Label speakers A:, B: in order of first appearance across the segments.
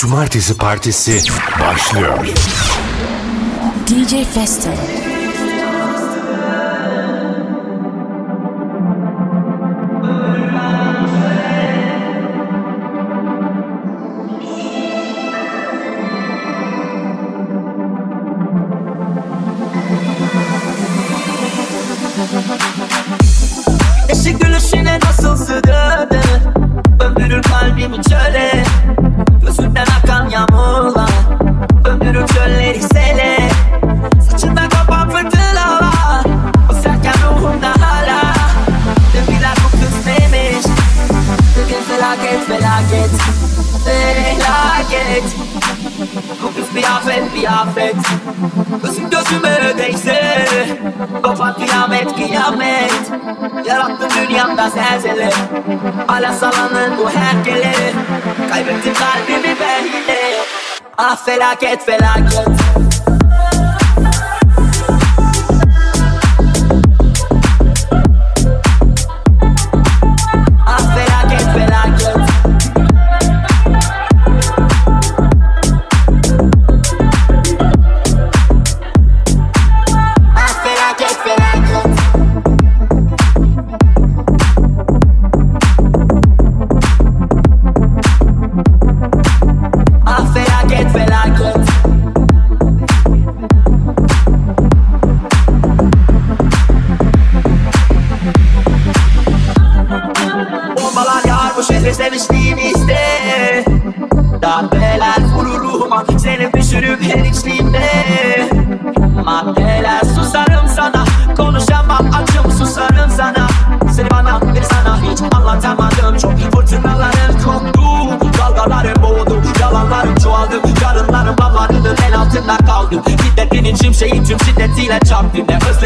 A: Cumartesi Partisi başlıyor.
B: DJ Festo.
C: Zelzele Hala sallanır bu herkele Kaybettim kalbimi ben yine Ah felaket felaket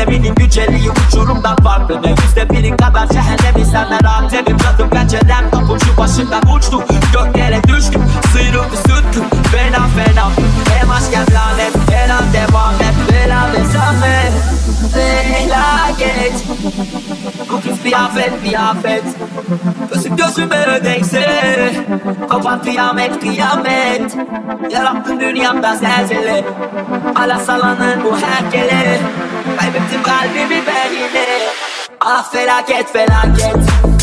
C: özleminin güceliği uçurumdan farklı. Ne yüzde biri kadar cehennemi senle rahat Evim tadım pencerem kapım şu başından uçtu. Göklere düştüm sıyrıldı süttüm Fena fena. Hem aşk hem lanet. An devam et. Bela ve zahmet. Felaket Bu kız bir afet bir afet Gözüm gözüme değse Kopan kıyamet kıyamet. Yarattın dünyamda zelzele. Hala sallanır bu herkele Kaybettim kalbimi ben yine Ah felaket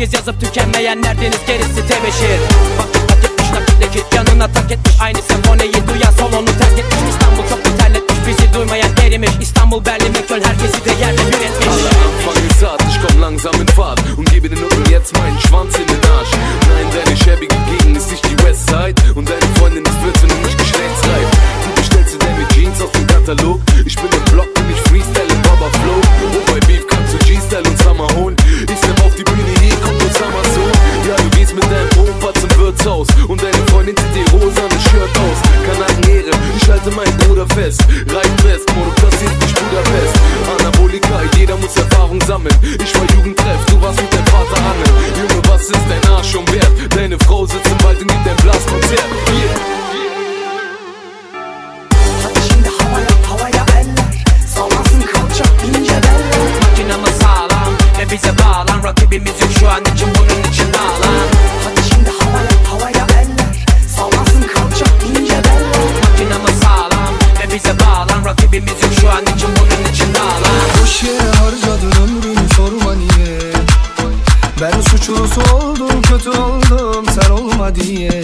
D: Biz
E: yazıp tükenmeyenler
F: sen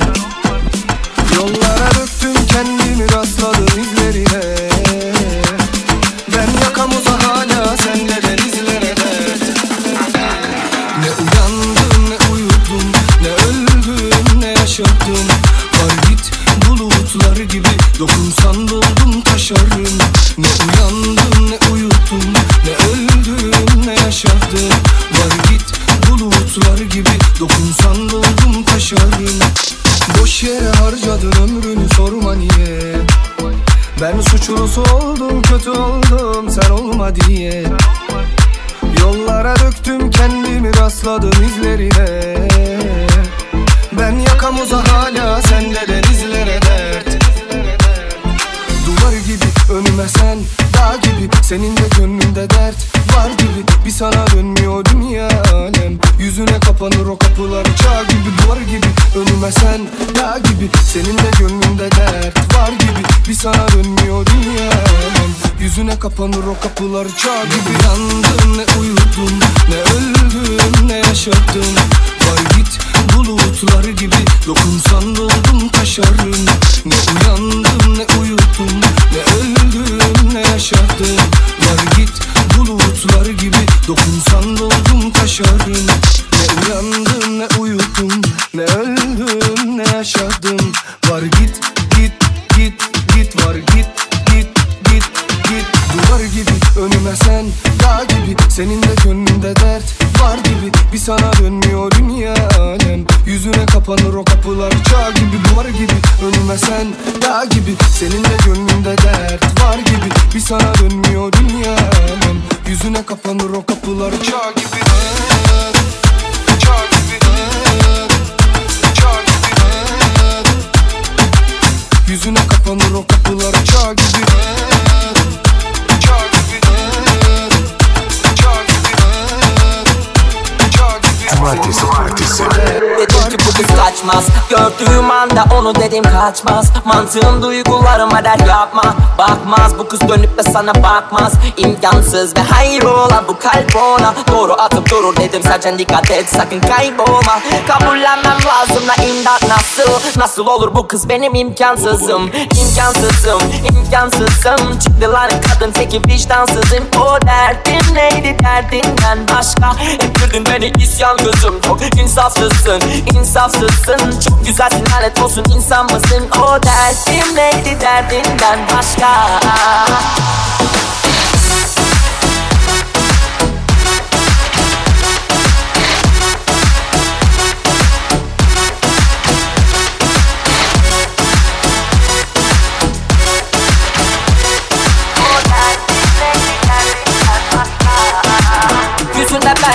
C: bakmaz İmkansız ve hayrola bu kalp ona. Doğru atıp durur dedim sadece dikkat et sakın kaybolma. Kabullenmem lazım da imdat nasıl? Nasıl olur bu kız benim imkansızım? İmkansızım imkansızım. Çıktı lan kadın teki vicdansızım. O derdin neydi derdinden başka? Ettirdin beni isyan gözüm. Çok insafsızsın insafsızsın. Çok güzelsin lanet olsun insan mısın? O derdim neydi derdinden başka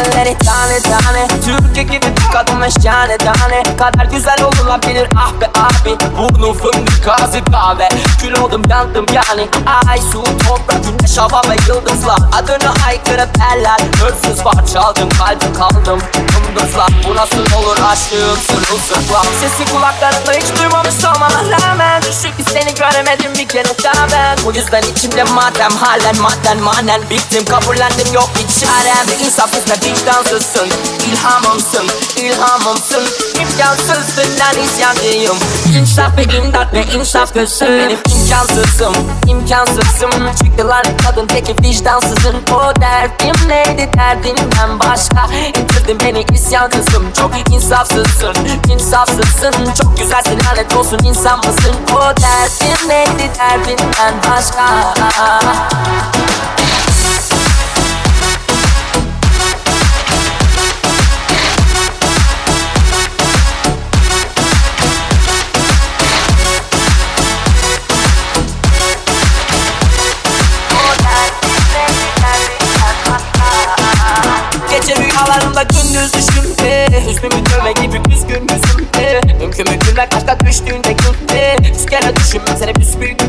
C: Belleri tane tane. Türkiye gibi bir kadınmış tane tane. Kadar güzel olunabilir ah be abi. Burnum fındık ağzı kahve Kül oldum yandım yani. Ay su toprak güneş hava ve yıldızlar. Adını haykırıp eller. Hırsız var çaldım kalbim kaldım. Yıldızlar bu nasıl olur aşkım sırılsıklam. Sesi kulaklarımda hiç duymamış olmama rağmen. Düşük ki seni göremedim bir kere daha ben. Bu yüzden içimde madem halen madden manen Bittim. Kabullendim yok bir çarem İnsafsız ve vicdansızsın. İlhamımsın, ilhamımsın İmkansızsın lan isyancıyım İnsaf ve imdat ve insaf gözüm imkansızım, imkansızım. Çıktılar kadın teki vicdansızın. O derdim neydi? Derdinden başka. İttirdin beni isyan Çok insafsızsın, insafsızsın. Çok güzelsin lanet olsun insan mısın? O derdim neydi? Derdinden başka rüyalarımda gündüz düşümde Hüznümü dövme gibi üzgün yüzümde Mümkün mü günler kaçta düştüğünde günde kere düşünmem seni büsbüyük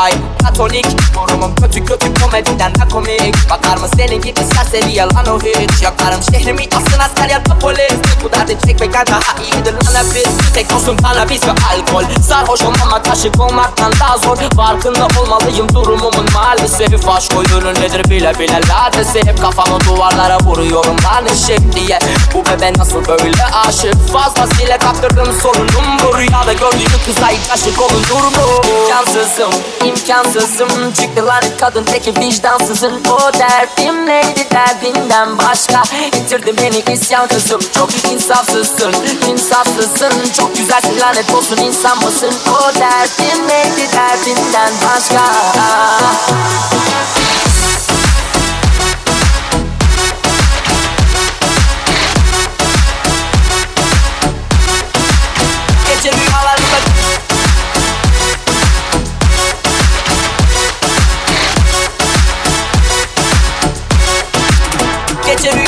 C: Ay Katolik. Durumum kötü kötü komediden de komik. Bakar mı senin gibi serseri yalan o hiç? Yakarım şehrimi asın asker ya da polis. Bu derdi çekmekten daha iyidir lan hep biz Tek olsun kanabis ve alkol. Sarhoşum ama taşık olmaktan daha zor. Farkında olmalıyım durumumun maalesef Aşk oyunu nedir bile bile ladesi Hep kafamı duvarlara vuruyorum lan eşek diye. Bu bebe nasıl böyle aşık? Fazlasıyla kaptırdım sorunum Bu. Rüyada gördüğüm kıza hiç aşık olunur mu? İmkansızım, imkansızım. Çıktı lanet kadın teki vicdansızın. O derdim neydi derdinden başka? İtirdin beni isyan kızım Çok insafsızsın, insafsızsın. Çok güzelsin. Lanet olsun insan mısın? O derdim neydi derdinden başka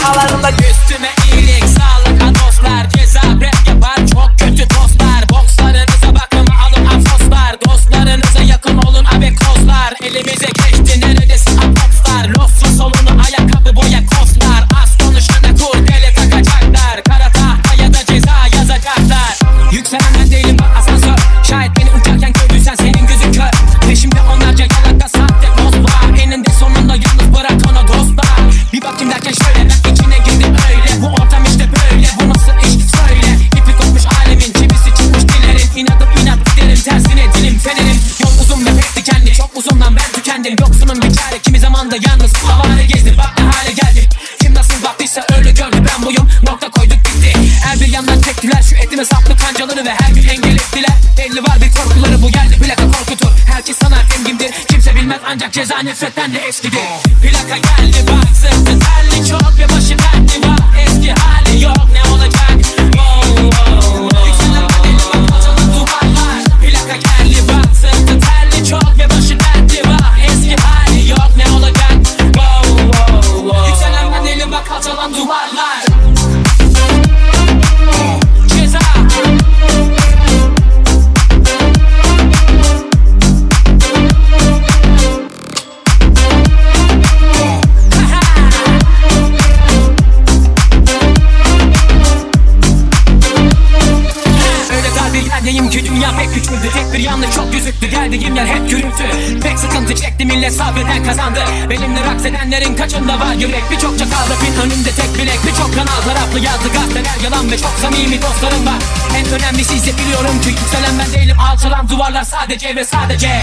C: şakalarla
G: Üstüme iyilik sağlık dostlar Ceza rap yapar çok
D: kötü tostlar Bokslarınıza bakın alın afoslar Dostlarınıza yakın olun abekoslar Elimize geçti neredesin apopstar Lofsuz olun Arkamda yalnız
H: havale gezdim bak ne hale geldim Kim nasıl baktıysa öyle gördü ben buyum. Nokta koyduk gitti. Her bir yandan çektiler şu etime saplı kancaları ve her gün engel ettiler. Elli var bir korkuları bu yerli plaka korkutur Herkes sanar engindir kimse bilmez ancak ceza nefretten de eskidir. Plaka geldi bak sırtı terli çok ve
D: başım emesrada jazz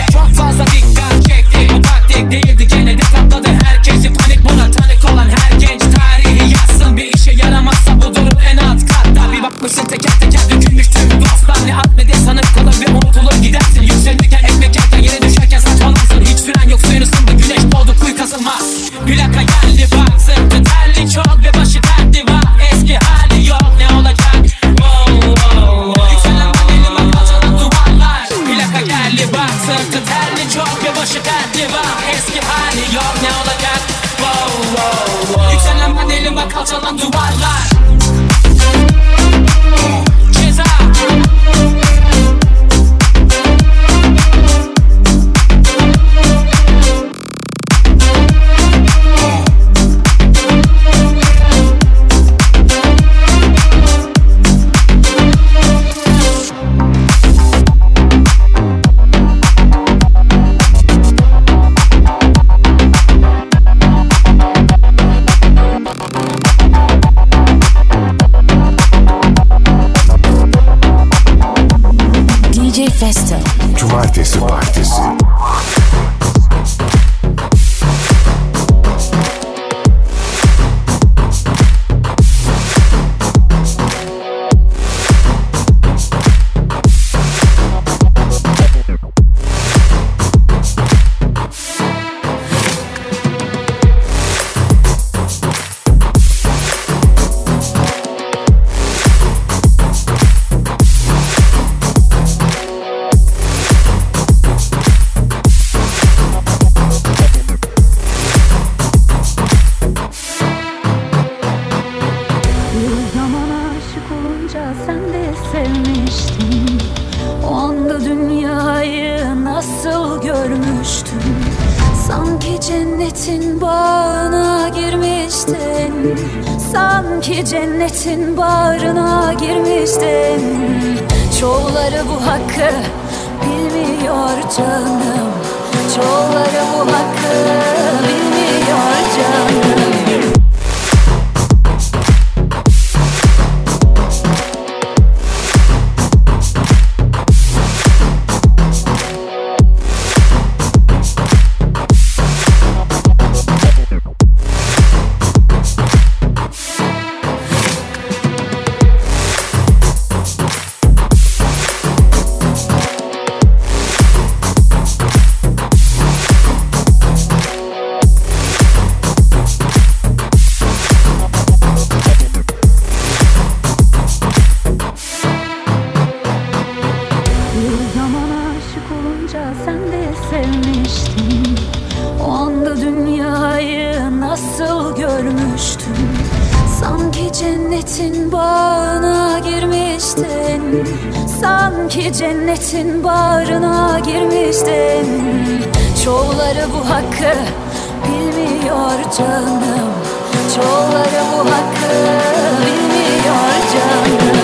D: gelmiştim. O anda dünyayı nasıl görmüştüm? Sanki cennetin bağına girmiştin. Sanki cennetin bağrına girmiştin. Çoğuları bu hakkı bilmiyor canım. Çoğuları bu hakkı bilmiyor canım.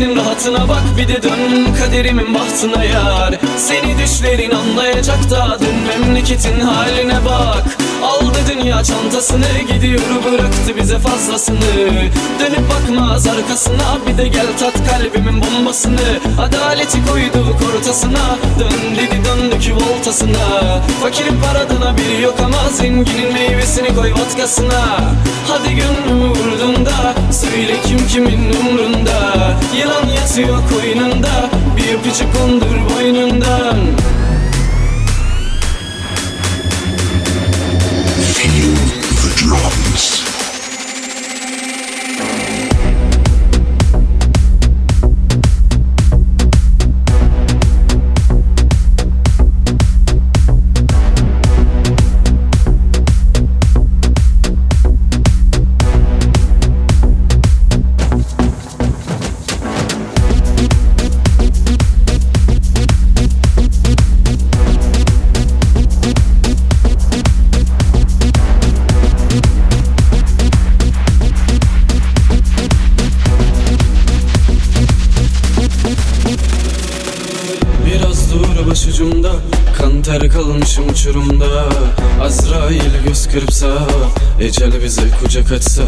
I: Rahatına bak bir de dön kaderimin bahtına yar. Seni düşlerin anlayacak da dön memleketin haline bak Aldı dünya çantasını gidiyor bıraktı bize fazlasını. Dönüp bakmaz arkasına bir de gel tat kalbimin bombasını. Adaleti koyduk ortasına dön dedi döndük voltasına. Fakirin paradına biri yok ama zenginin meyvesini koy vodkasına. Hadi gönlümü vurdun da söyle kim kimin umrunda. Yılan yatıyor koynunda bir öpücük kondur boynundan
J: drums.
I: Kucak açsa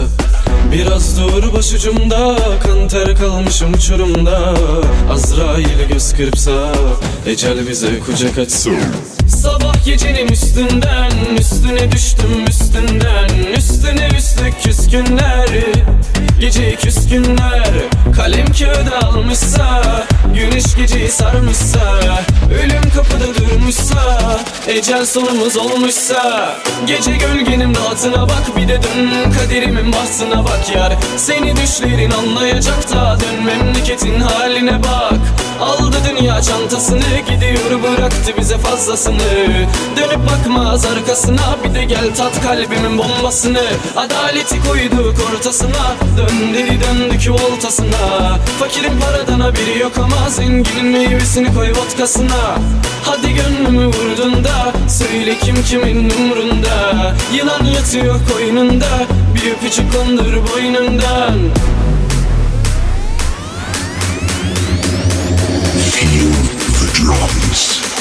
I: Biraz dur başucumda Kan ter kalmışım uçurumda. Azrail göz kırpsa Ecel bize kucak açsa. Sabah gecenin üstünden Üstüne düştüm üstünden. Üstüne üstlük küskünler Gece küskünler. Kalem kağıda almışsa Güneş geceyi sarmışsa Ölüm kapıda durmuşsa Ecel sonumuz olmuşsa Gece gölgenin rahatına bak Bir de dön kaderimin bahtına bak yar. Seni düşlerin anlayacak da Dön memleketin haline bak. Aldı dünya çantasını Gidiyor bıraktı bize fazlasını. Dönüp bakmaz arkasına Bir de gel tat kalbimin bombasını. Adaleti koyduk ortasına Dön dedi döndük voltasına Fakirin paradan haberi yok ama Zenginin meyvesini koy vodkasına Hadi gönlümü vurdun da Söyle kim kimin umrunda. Yılan yatıyor koynunda Bir öpücük kondur boynundan.
J: Feel the drums.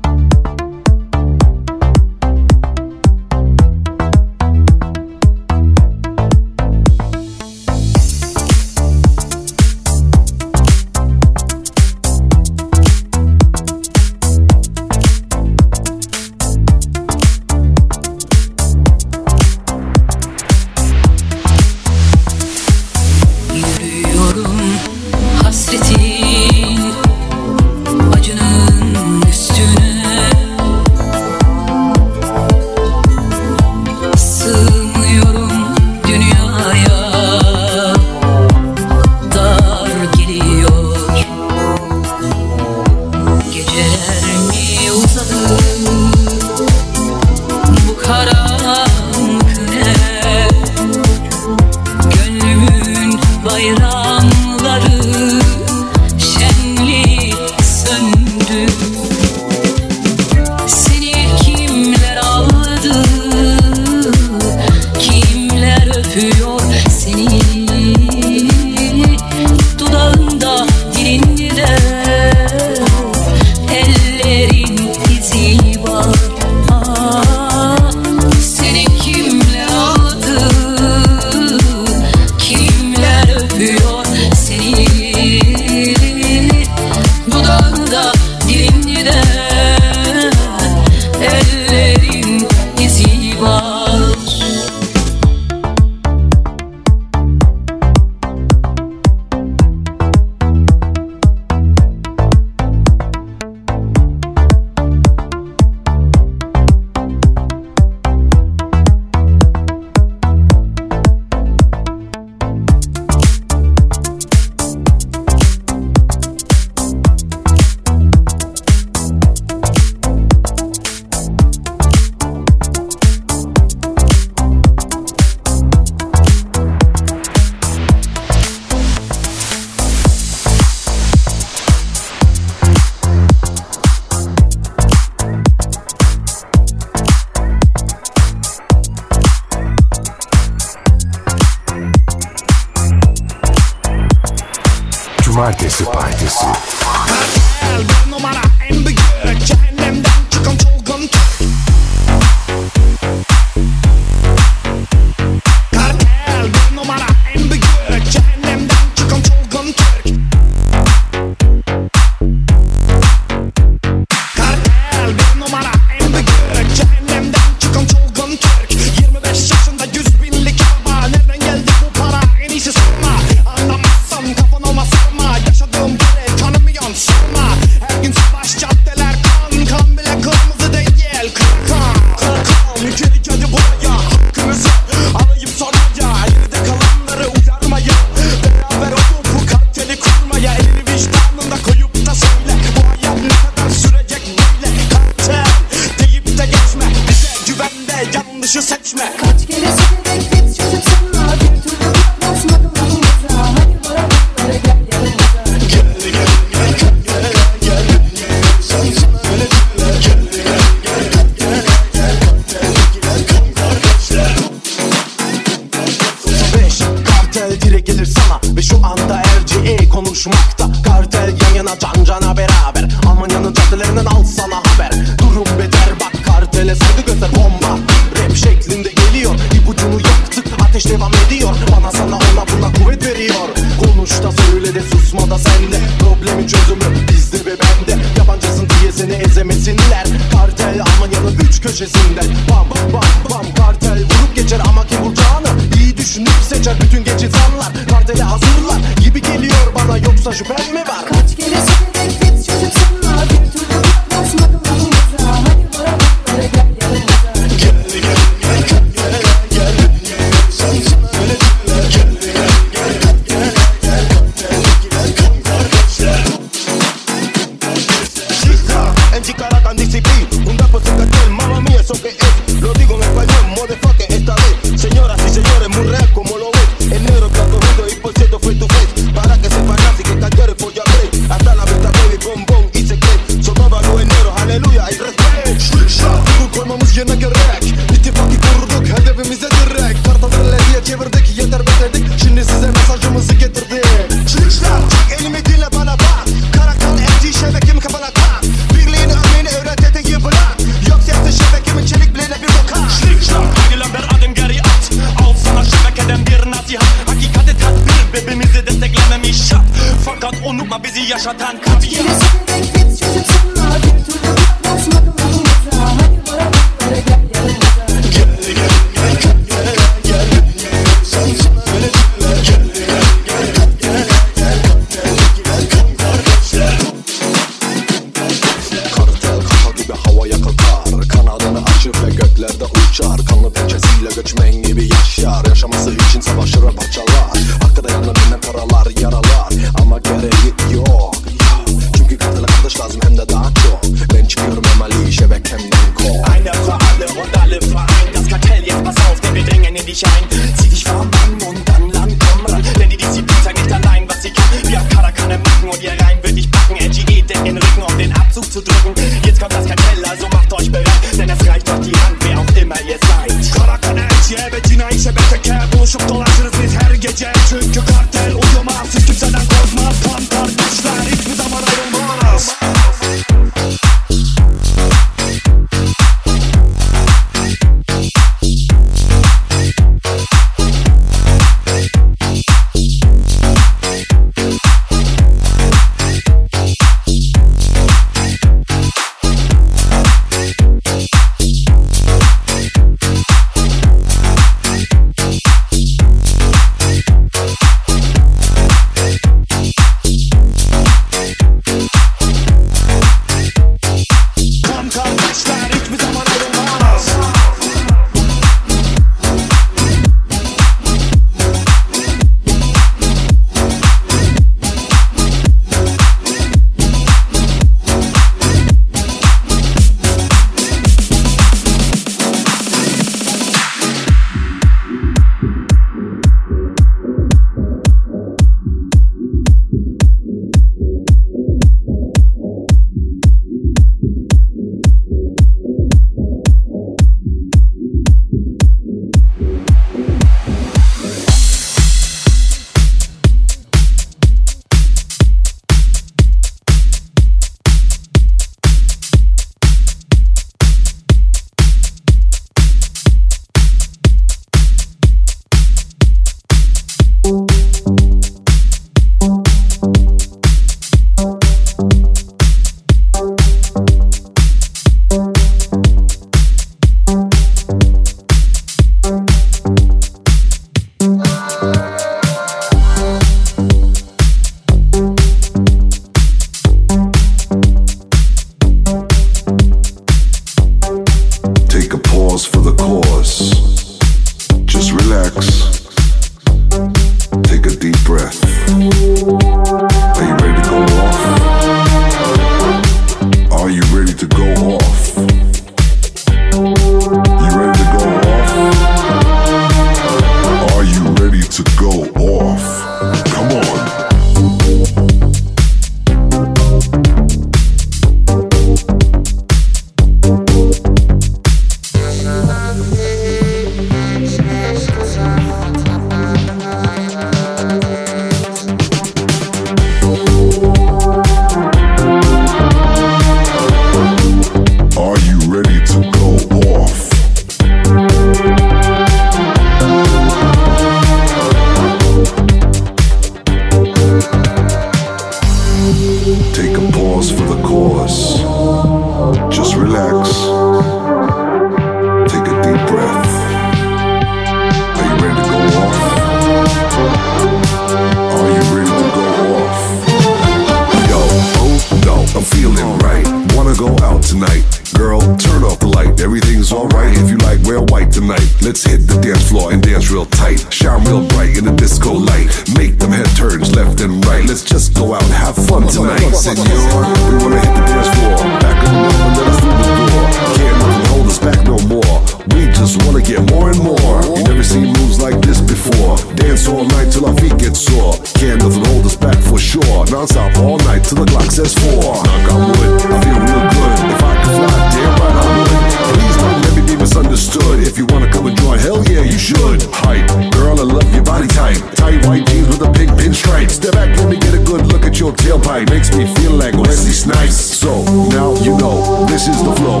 A: just wanna get more and more. You never seen moves like this before. Dance all night till our feet get sore. Can't nothing hold us back for sure. Non-stop all night till the clock says four. Knock on wood, I feel real good. If I could fly, damn right I would. Please don't let me be misunderstood. If you wanna come and join, hell yeah, you should. Hype, girl, I love your body type. Tight white jeans with a pink pinstripe. Step back, let me get a good look at your tailpipe. Makes me feel like Wesley Snipes. So now you know this is the flow.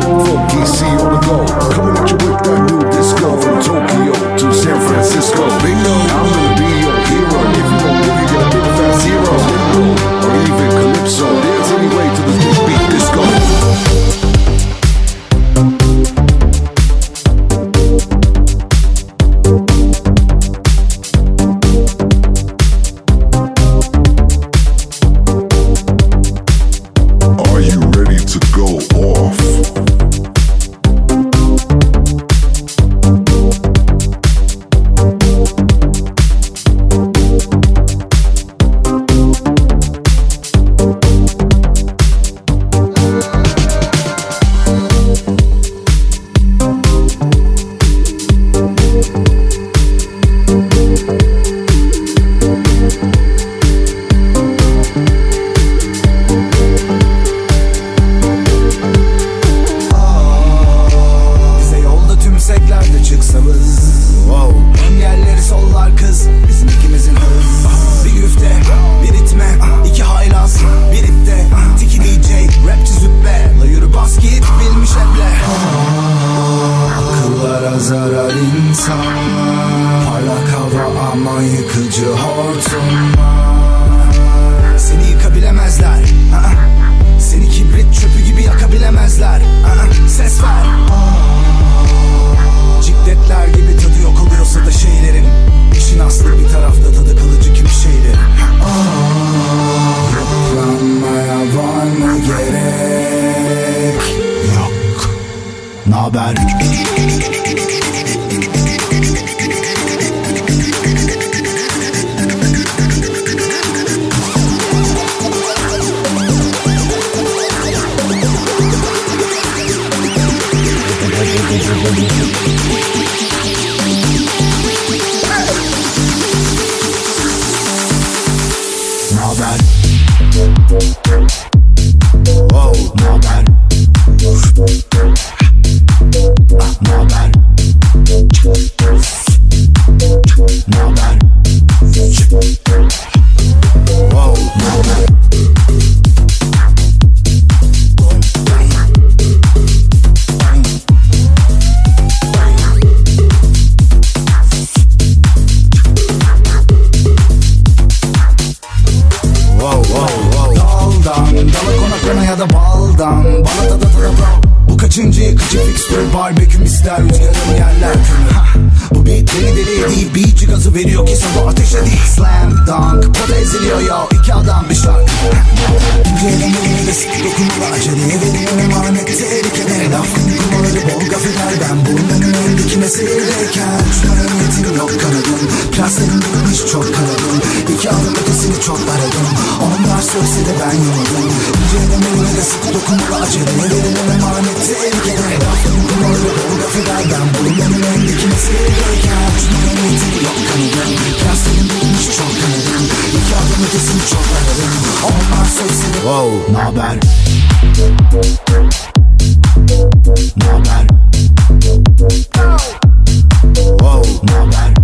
K: Acılarım emaneti erken Edaftım kumarlı bu kafelerden Bu yanın endikimizi gereken Uçmanın yeteri yok kanıdım Ben seni bulmuş çok kanıdım Nikahın ötesini çok aradım Onlar sözleri Wow. Naber? Naber? Wow. Naber?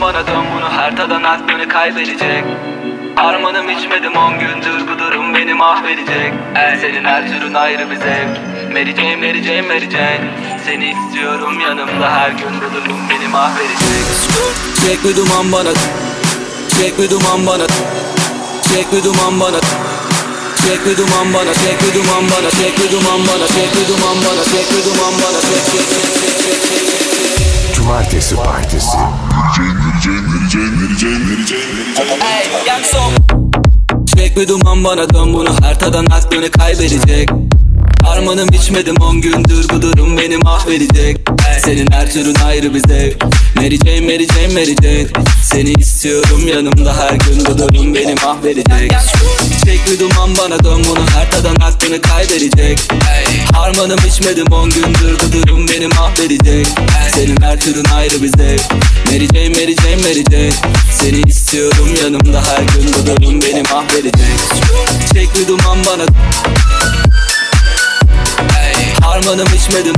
L: bana dön bunu her haritadan aklını kaybedecek Harmanım içmedim on gündür bu durum beni mahvedecek El senin her türün ayrı bir zevk Mary Jane, Mary Jane, Mary Jane Seni istiyorum yanımda her gün bu durum beni mahvedecek
M: Çek bir duman bana Çek bir duman bana Çek bir duman bana Çek bir duman bana, çek bir duman bana, çek bir duman bana, çek bir duman bana, çek bir duman bana, çek çek çek çek
N: Cumartesi Partisi
M: Ey Çek bir duman bana dön bunu. Her tadan aklını kaybedecek. Harmanım içmedim on gündür bu durum beni mahvedecek Senin her türün ayrı bir zevk Mary Jane, Mary Jane, Mary Jane. Seni istiyorum yanımda her gün bu durum beni mahvedecek. Çek duman bana dön bunu her tadan aklını kaybedecek. Harmanım içmedim on gündür bu durum beni mahvedecek. Senin her türün ayrı bir zevk Mary Jane, Mary Jane, Mary Jane. Seni istiyorum yanımda her gün bu durum beni mahvedecek. Çek duman bana. Harmanım içmedim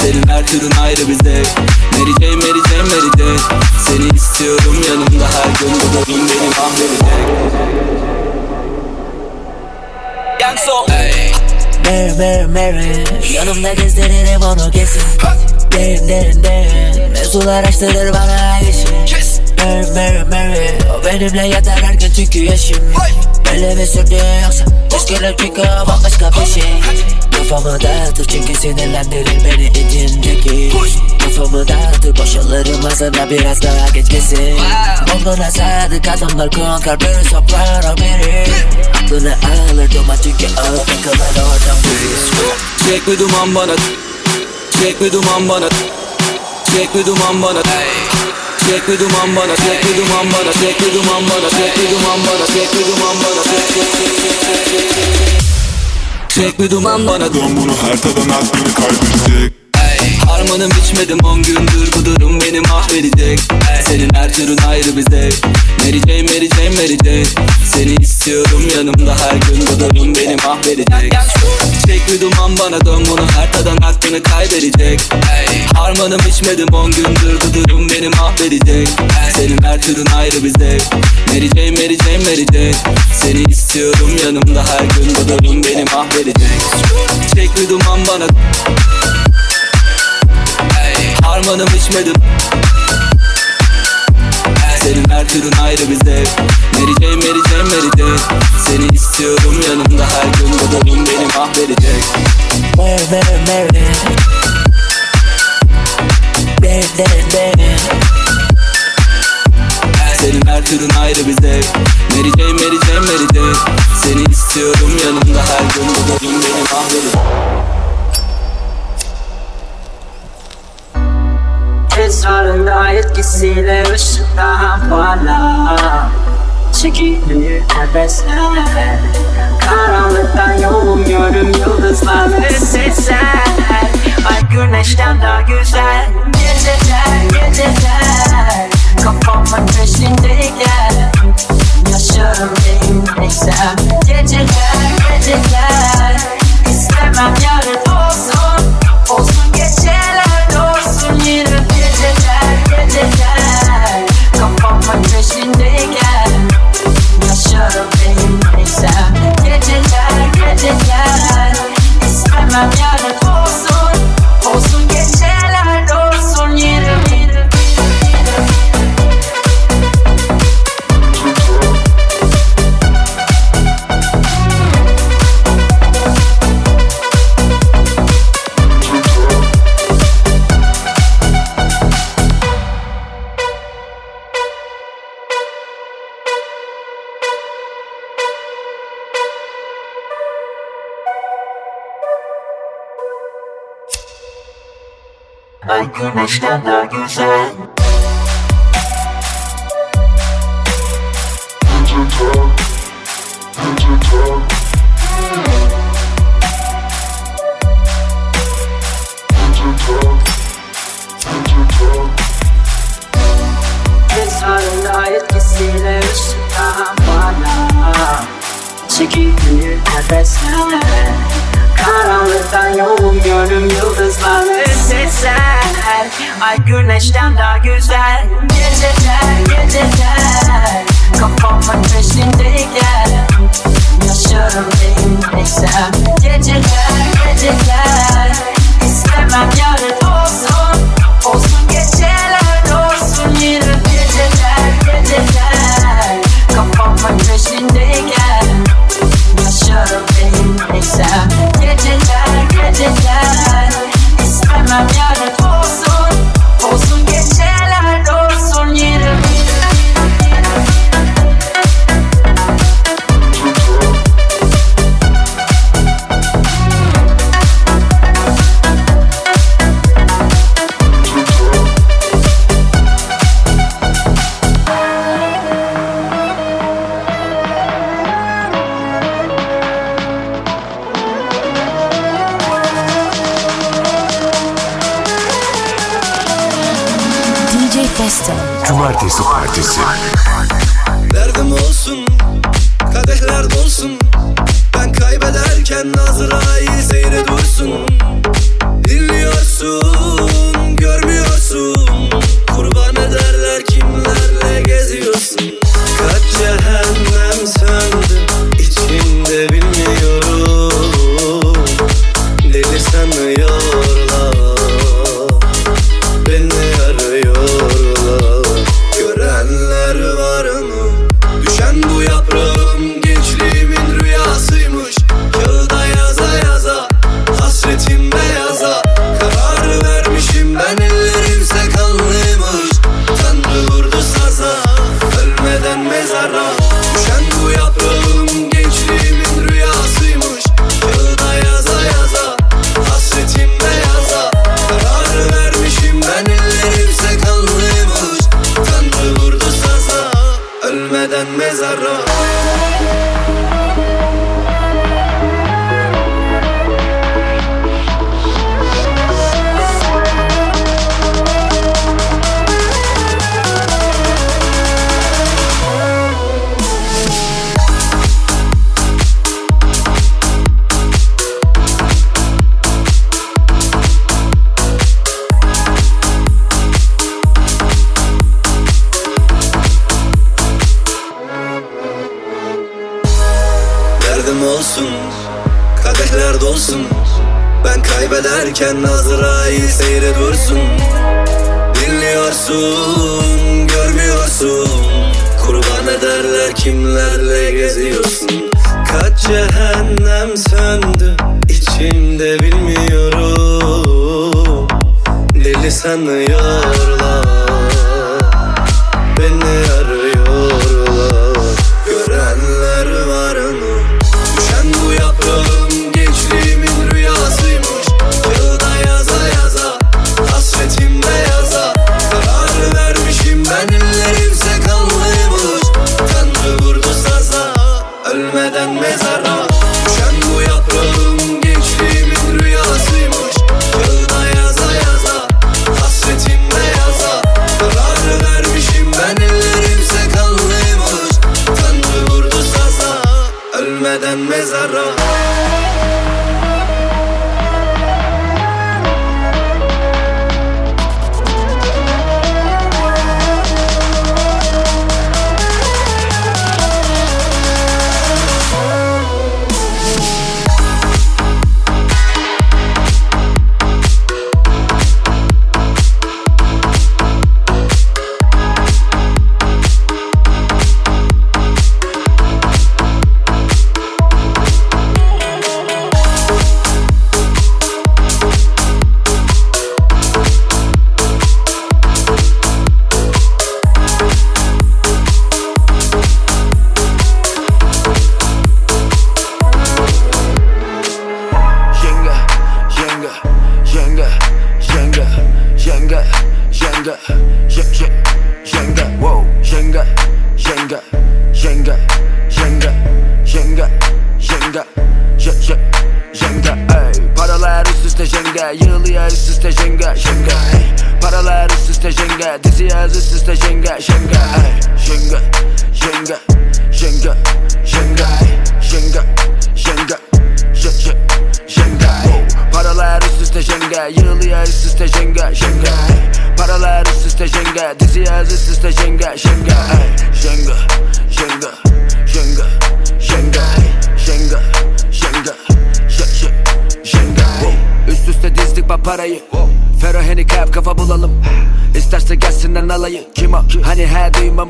M: Senin her türün ayrı bir zevk Mary Jane, Mary Jane, Mary Jane. Seni istiyorum yanımda her gün bu durum beni mahvedecek Yakso
O: Mary Mary Mary. Yanımda gezdiririm onu kesin. Derin derin derin Mevzular açtırır bana işim Mary Mary Mary. O benimle yatar her gün çünkü yaşım Böyle mi sürdü yoksa Biz gelir çünkü bambaşka bir şey. Kafamı dağıtır çünkü sinirlendirir beni içindeki Kafamı dağıtır boşalırım ağzına biraz daha geçmesin. Olduğuna sadık adamlar konkar biri soprano biri. Aklını alır duman çünkü ağır takılır oradan biri
M: Çek bir duman bana Çek bir duman bana Çek bir duman bana. Çek Sekli duman bana Sekli duman bana Sekli duman bana Sekli duman bana Sekli duman bana Sekli duman bana
P: Don bunu her tadan aklını kaybedecek
M: Harmanım içmedim on gündür bu durum beni mahvedecek. Senin her türün ayrı bir zevk. Mary Jane, Mary Jane, Mary Jane Seni istiyorum yanımda her gün bu durum beni mahvedecek. Çek bir duman bana dön bunu her tadan aklını kaybedecek. Harmanım içmedim on gündür bu durum beni mahvedecek. Senin her türün ayrı bir zevk. Mary Jane, Mary Jane, Mary Jane Seni istiyorum yanımda her gün bu durum beni mahvedecek. Çek bir duman bana Harmanım içmedim.
I: Türün ayrı bir zevk Mary Jane, Mary Jane, Mary Jane Seni istiyorum yanımda her gün Bu durum beni mahvedecek.
Q: Mary, Mary, Mary Mary, Mary, Mary
I: Senin her türün ayrı bir zevk Mary Jane, Mary Jane, Mary Jane Seni istiyorum yanımda her gün Bu durum beni mahvedecek
C: Esrarında etkisiyle ışık daha parlak Çekiliyor nefesler. Karanlıktan yolum yürüm yıldızlar ve sesler. Ay güneşten daha güzel Geceler geceler. Kafamın peşindeyken Yaşarım değilmeksem Geceler geceler. İstemem yarın İstemem Ay güneşten daha güzel güneşten daha güzel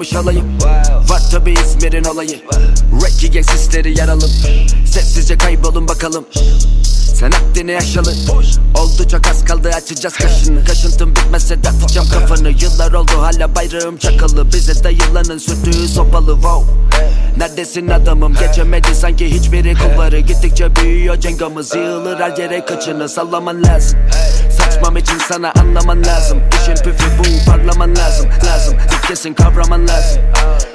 R: duymamış olayım Var tabi İzmir'in olayı. Reggae gang sisleri yaralım. Sessizce kaybolun bakalım. Sen Akdeni yaşalı. Oldu çok az kaldı açacağız kaşını. Kaşıntım bitmezse dağıtacağım kafanı. Yıllar oldu hala bayrağım çakalı. Bize dayılanın sürdüğü sopalı. Wow. Neredesin adamım? Geçemedi sanki hiçbiri. Kulları Gittikçe büyüyor cengamız Yığılır her yere kaçını. Sallaman lazım Saçmam için sana anlaman lazım. İşin püfü bu parlaman lazım Lazım. Kesin kavraman lazım.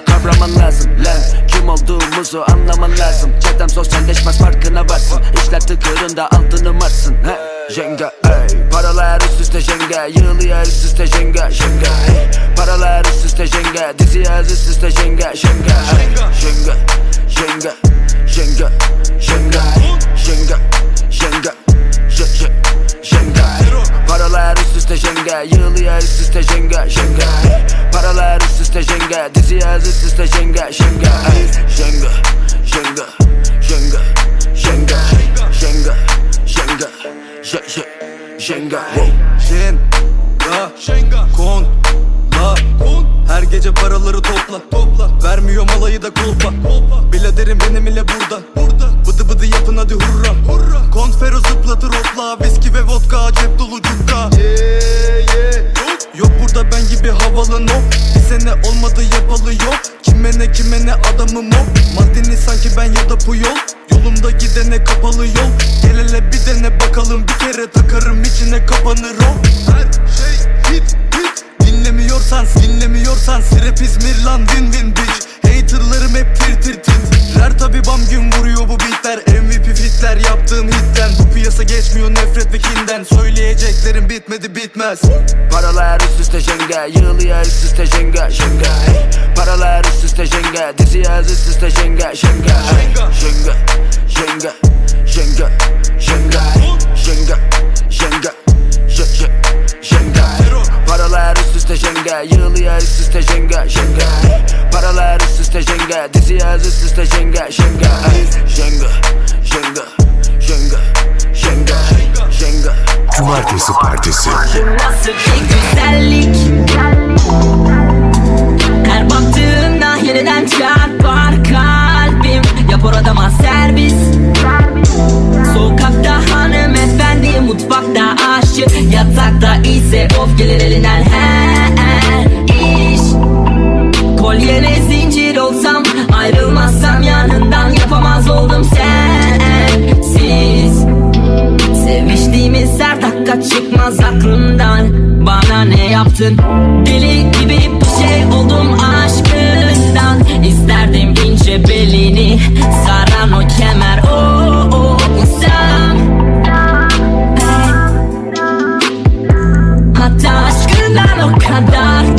R: Kavraman lazım lan. Kim olduğumuzu anlaman lazım. Çetem sosyalleşmez farkına varsın. İşler tıkırında altını marsın. He. Jenga ey. Paralar üst üste jenga Yığılıyor üst üste jenga Jenga ey. Paralar üst üste jenga Dizi yaz üst üste jenga Jenga Jenga Jenga Jenga Jenga Jenga Jenga Jenga ey Paralar üst üste jenga Yığılıyor üst üste jenga Jenga ey Paralar üst üste jenga Dizi yaz üst üste jenga Jenga ey Jenga Jenga Jenga Jenga Jenga Jenga J- J- Jenga
S: Jen, ga, kon, la. Her gece paraları topla, topla. Vermiyorum alayı da kolpa, Biladerim benim ile burada, burada Bıdı bıdı yapın hadi hurra, hurra. Konfero zıplatır hopla Viski ve vodka cep dolu cukka. Yeah, yeah. Yok burada ben gibi havalı no. Bir sene olmadı yapalı yok. Kime ne kime ne adamım o Maldini sanki ben ya da Puyol. Yolumda gidene kapalı yol. Gel hele bir dene bakalım Bir kere takarım içine kapanır o. Her şey hit Dinlemiyorsan dinlemiyorsan Rap İzmir lan win win bitch. Haterlarım hep tir tir tir. Rer tabi bam gün vuruyor bu beatler. MVP fitler yaptığım hitten. Bu piyasa geçmiyor nefret ve kinden. Söyleyeceklerim bitmedi bitmez.
R: Paralar üst üste jenga Yığılıyor üst üste jenga Jenga ey Paralar üst üste jenga Dizi yaz üst üste jenga Jenga ey Jenga Jenga Jenga Jenga Jenga Jenga Jenga ey Paralar üst üste jenga Yığılıyor üst üste jenga jenga Paralar üst üste jenga Dizi yaz üst üste jenga jenga Jenga jenga jenga jenga jenga
B: Cumartesi Partisi.
C: Nasıl bir güzellik? Her baktığımda yeniden çarpar
T: kalbim. Yap oradama servis. Sokakta hanımefendi mutfakta aşçı Yatakta ise of gelir elinden. Her iş. Kolyene zincir olsam ayrılmazsam yanından Yapamaz oldum. Sensiz. Seviştiğimiz her dakika çıkmaz aklımdan. Bana ne yaptın?
S: Deli gibi bir şey oldum aşkından. İsterdim ince belini saran o kemer.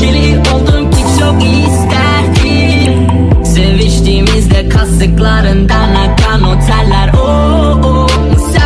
S: Deli oldum ki çok isterdim Seviştiğimizde kasıklarından akan o teller o o sen.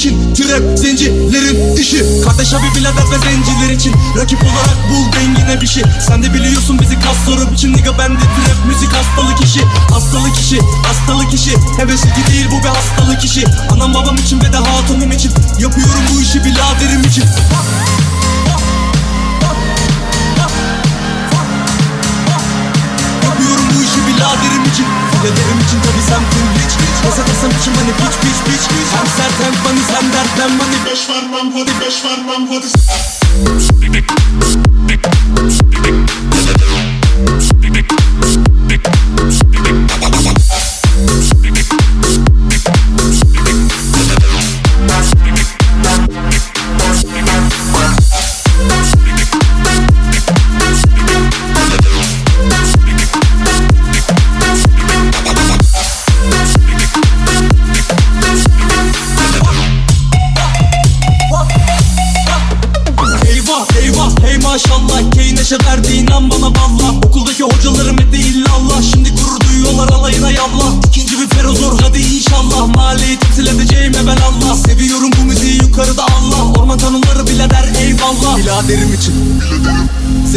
S: için Trap zencilerin işi. Kardeş abi birader ve zenciler için. Rakip olarak bul dengine bir şey. Sen de biliyorsun bizi kas soru biçim Nigga bende trap müzik hastalık işi. Hastalık işi Hastalık işi. Hevesli değil bu bir hastalık işi. Anam babam için ve de hatunum için. Yapıyorum bu işi biraderim için. Yapıyorum bu işi biraderim için Biraderim için tabi semtim hiç Kasa kasam için hani piç piç piç Hem sert hem funny sen dertlen money. Beş vermem hadi beş vermem hadi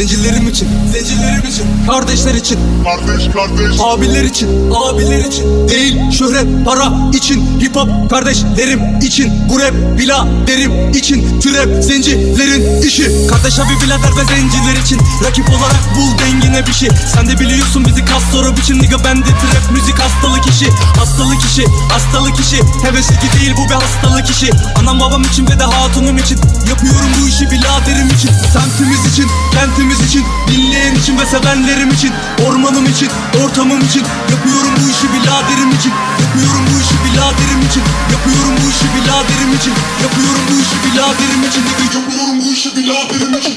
S: Zencilerim için Zencilerim için Kardeşler için. Kardeş kardeş. Abiler için Abiler için. Değil şöhret para için Hip hop kardeşlerim için. Bu rap biladerim için. Trap zencilerin işi. Kardeş abi birader ve zenciler için. Rakip olarak bul dengine bir şey. Sen de biliyorsun bizi kas soru biçim Nigga. Bende trap müzik hastalık işi. Hastalık işi Hastalık işi. Hevesli değil bu bir hastalık işi. Anam babam için ve de hatunum için Yapıyorum bu işi biraderim için Semtimiz için Kentimiz için Dinleyen için ve sevenlerim için Ormanım için Ortamım için. Yapıyorum bu işi biraderim için Yapıyorum bu işi biraderim için Yapıyorum bu işi biraderim için Yapıyorum bu işi biraderim için. Nigga yapıyorum bu işi biraderim için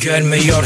D: görmüyor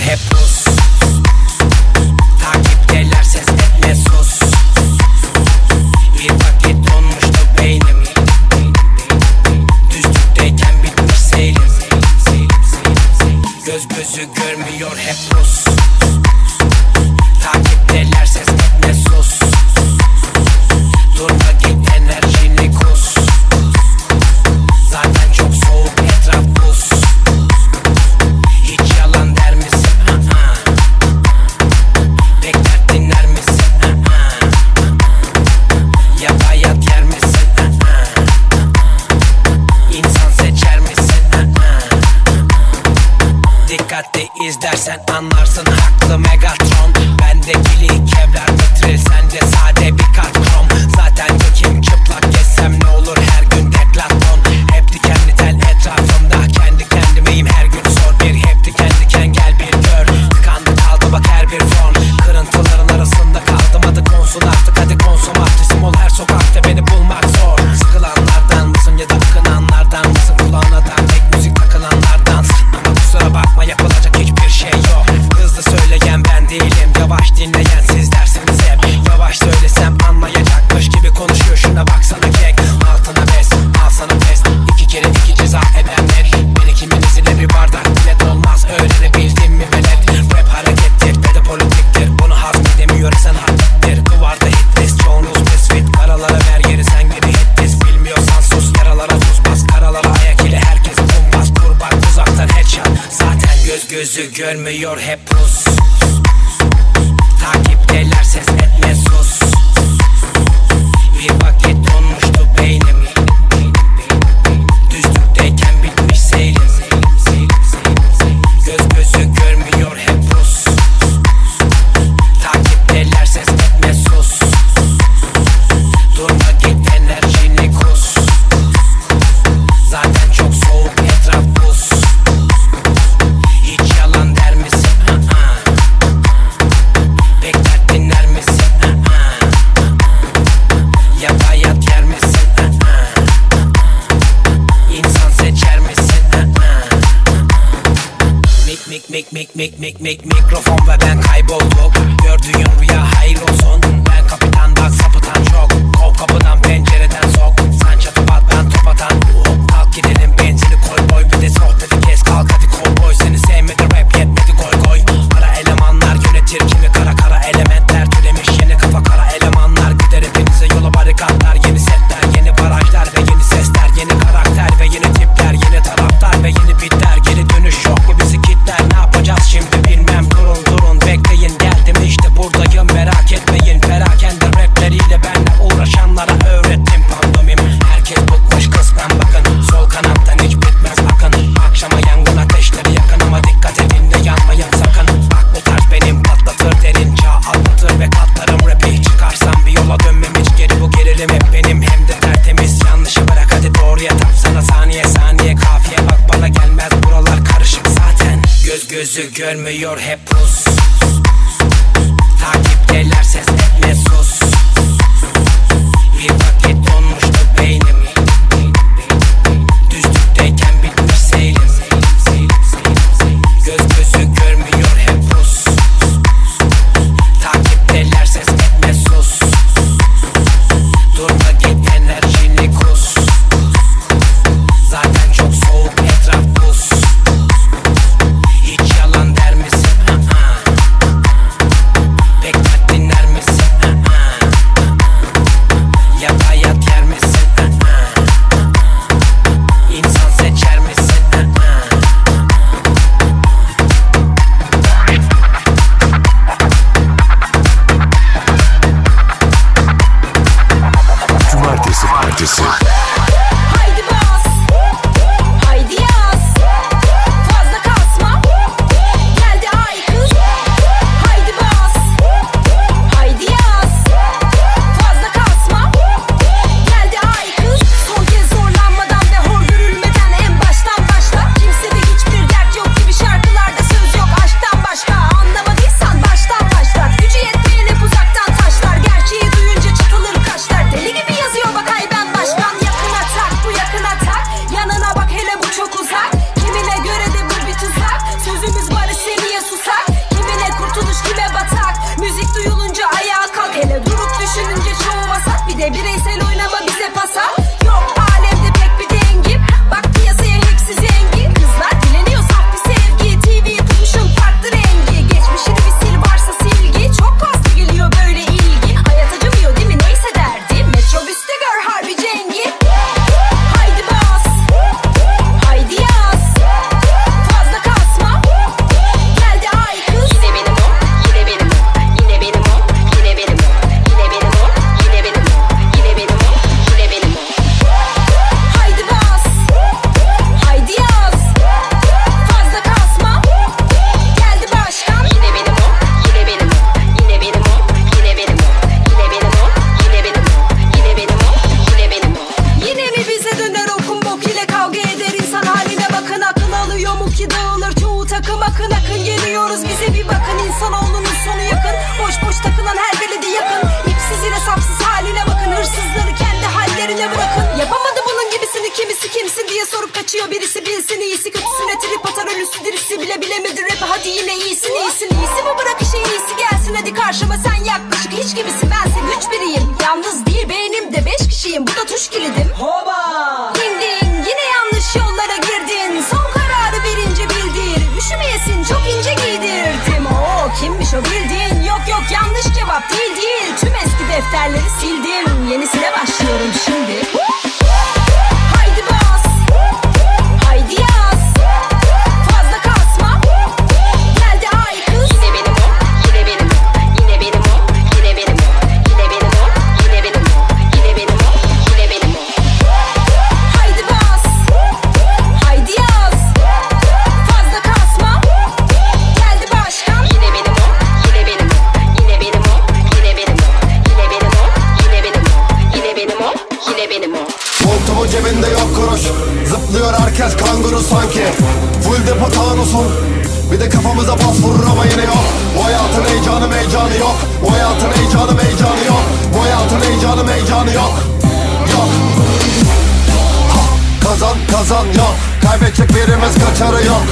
U: Kazan kazan yok. Kaybedecek birimiz kaçarı yok.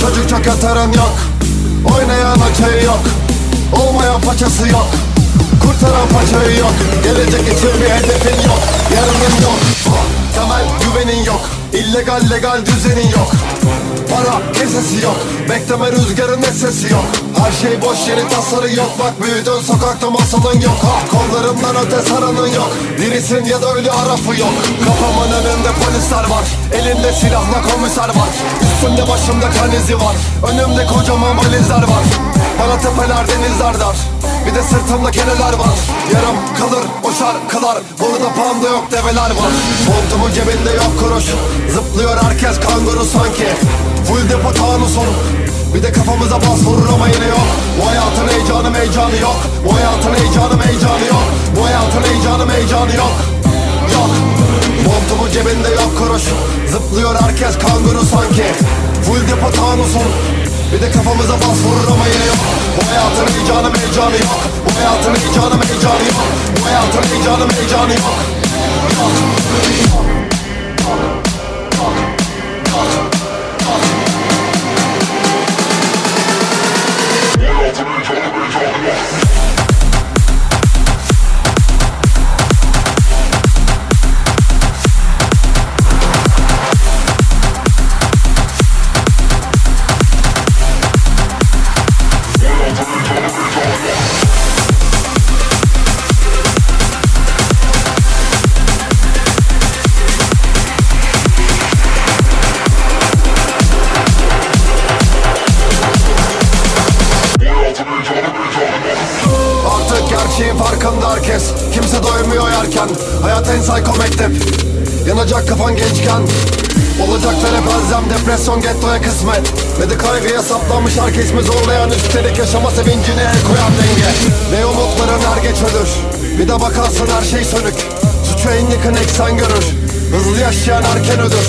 U: Çocuk çok yok. Oynayan açığı yok. Olmayan paçası yok. Kurtaran paçayı yok. Gelecek için bir hedefin yok. Yarının yok. Temel güvenin yok. İllegal legal düzenin yok Para kesesi yok. Bekleme rüzgarın sesi yok. Her şey boş yeri tasarı yok. Bak büyüdün sokakta masalın yok. Ha Kollarımdan öte saranın yok. Dirisin ya da ölü arafı yok. Kafamın önünde polisler var. Elinde silahla komiser var. Üstümde başımda kan izi var. Önümde kocaman valizler var. Bana tepeler denizler dar Bir de sırtımda keneler var. Yarım kalır o şarkılar Burada panda yok develer var. Montumun cebinde yok kuruş. Zıplıyor herkes kanguru sanki. Full depo tanusun bir de kafamıza bas vurur ama yine yok. Bu hayatın heyecanı heyecanı yok. Bu hayatın heyecanı heyecanı yok. Bu hayatın heyecanı heyecanı yok. Yok. Montumun cebinde yok kuruş. Zıplıyor herkes kanguru sanki. Full depo tanusun bir de kafamıza bas vurur ama yine yok Bu hayatın heyecanı heyecanı yok Bu hayatın heyecanı heyecanı yok Bu hayatın heyecanı heyecanı yok Yok Artık Kimse doymuyor yerken Hayat en psycho mektep. Yanacak kafan gençken Olacaklar hep elzem Depresyon gettoya kısmet. Ve de saplanmış herkes mi zorlayan Üstelik yaşama sevincine el koyan denge. Ve umutların er geç ölür Bir de bakarsın her şey sönük. Suçu en yakın eksen görür Hızlı yaşayan erken ölür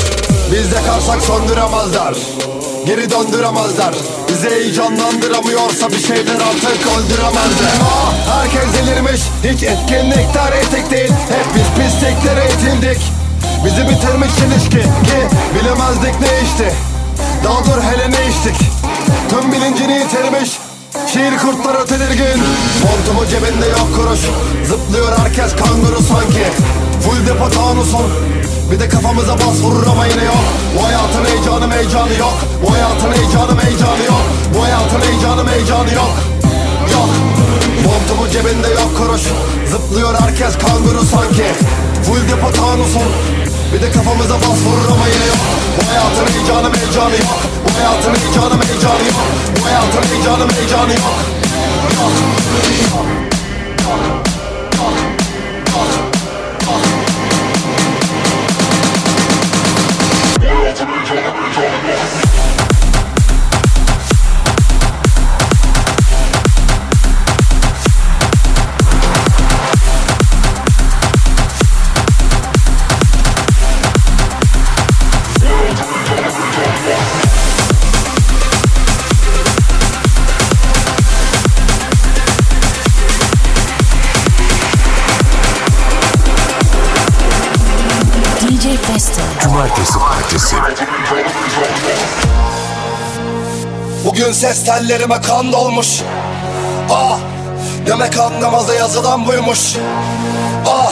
U: Biz yakarsak söndüremezler Geri döndüremezler Bizi heyecanlandıramıyorsa bir şeyler artık öldüremezler. Ah, Herkes delirmiş. Hiç etkinlikler etik değil. Hep biz pisliklere itildik Bizi bitirmiş ilişki Ki bilemezdik ne işti Daha dur hele ne içtik. Tüm bilincini yitirmiş. Şiir kurtları tedirgin. Montumu cebinde yok kuruş. Zıplıyor herkes kanguru sanki. Full depo tanusun Bir de kafamıza bas vurur ama yine yok. Bu hayatın heyecanı heyecanı yok. Bu hayatın heyecanı heyecanı yok. Bu hayatın heyecanı heyecanı yok. Yok. Montumu cebinde yok kuruş Zıplıyor herkes kanguru sanki. Full depo tanusun. Bir de kafamıza bas vurur ama yine yok. Bu hayatın heyecanı heyecanı yok. Bu hayatın heyecanı heyecanı yok. Bu hayatın heyecanı heyecanı yok. Yok.
B: DJ
A: Cumartesi Partisi.
U: Bugün ses tellerime kan dolmuş. Ah Demek anlamaza yazılan buymuş. Ah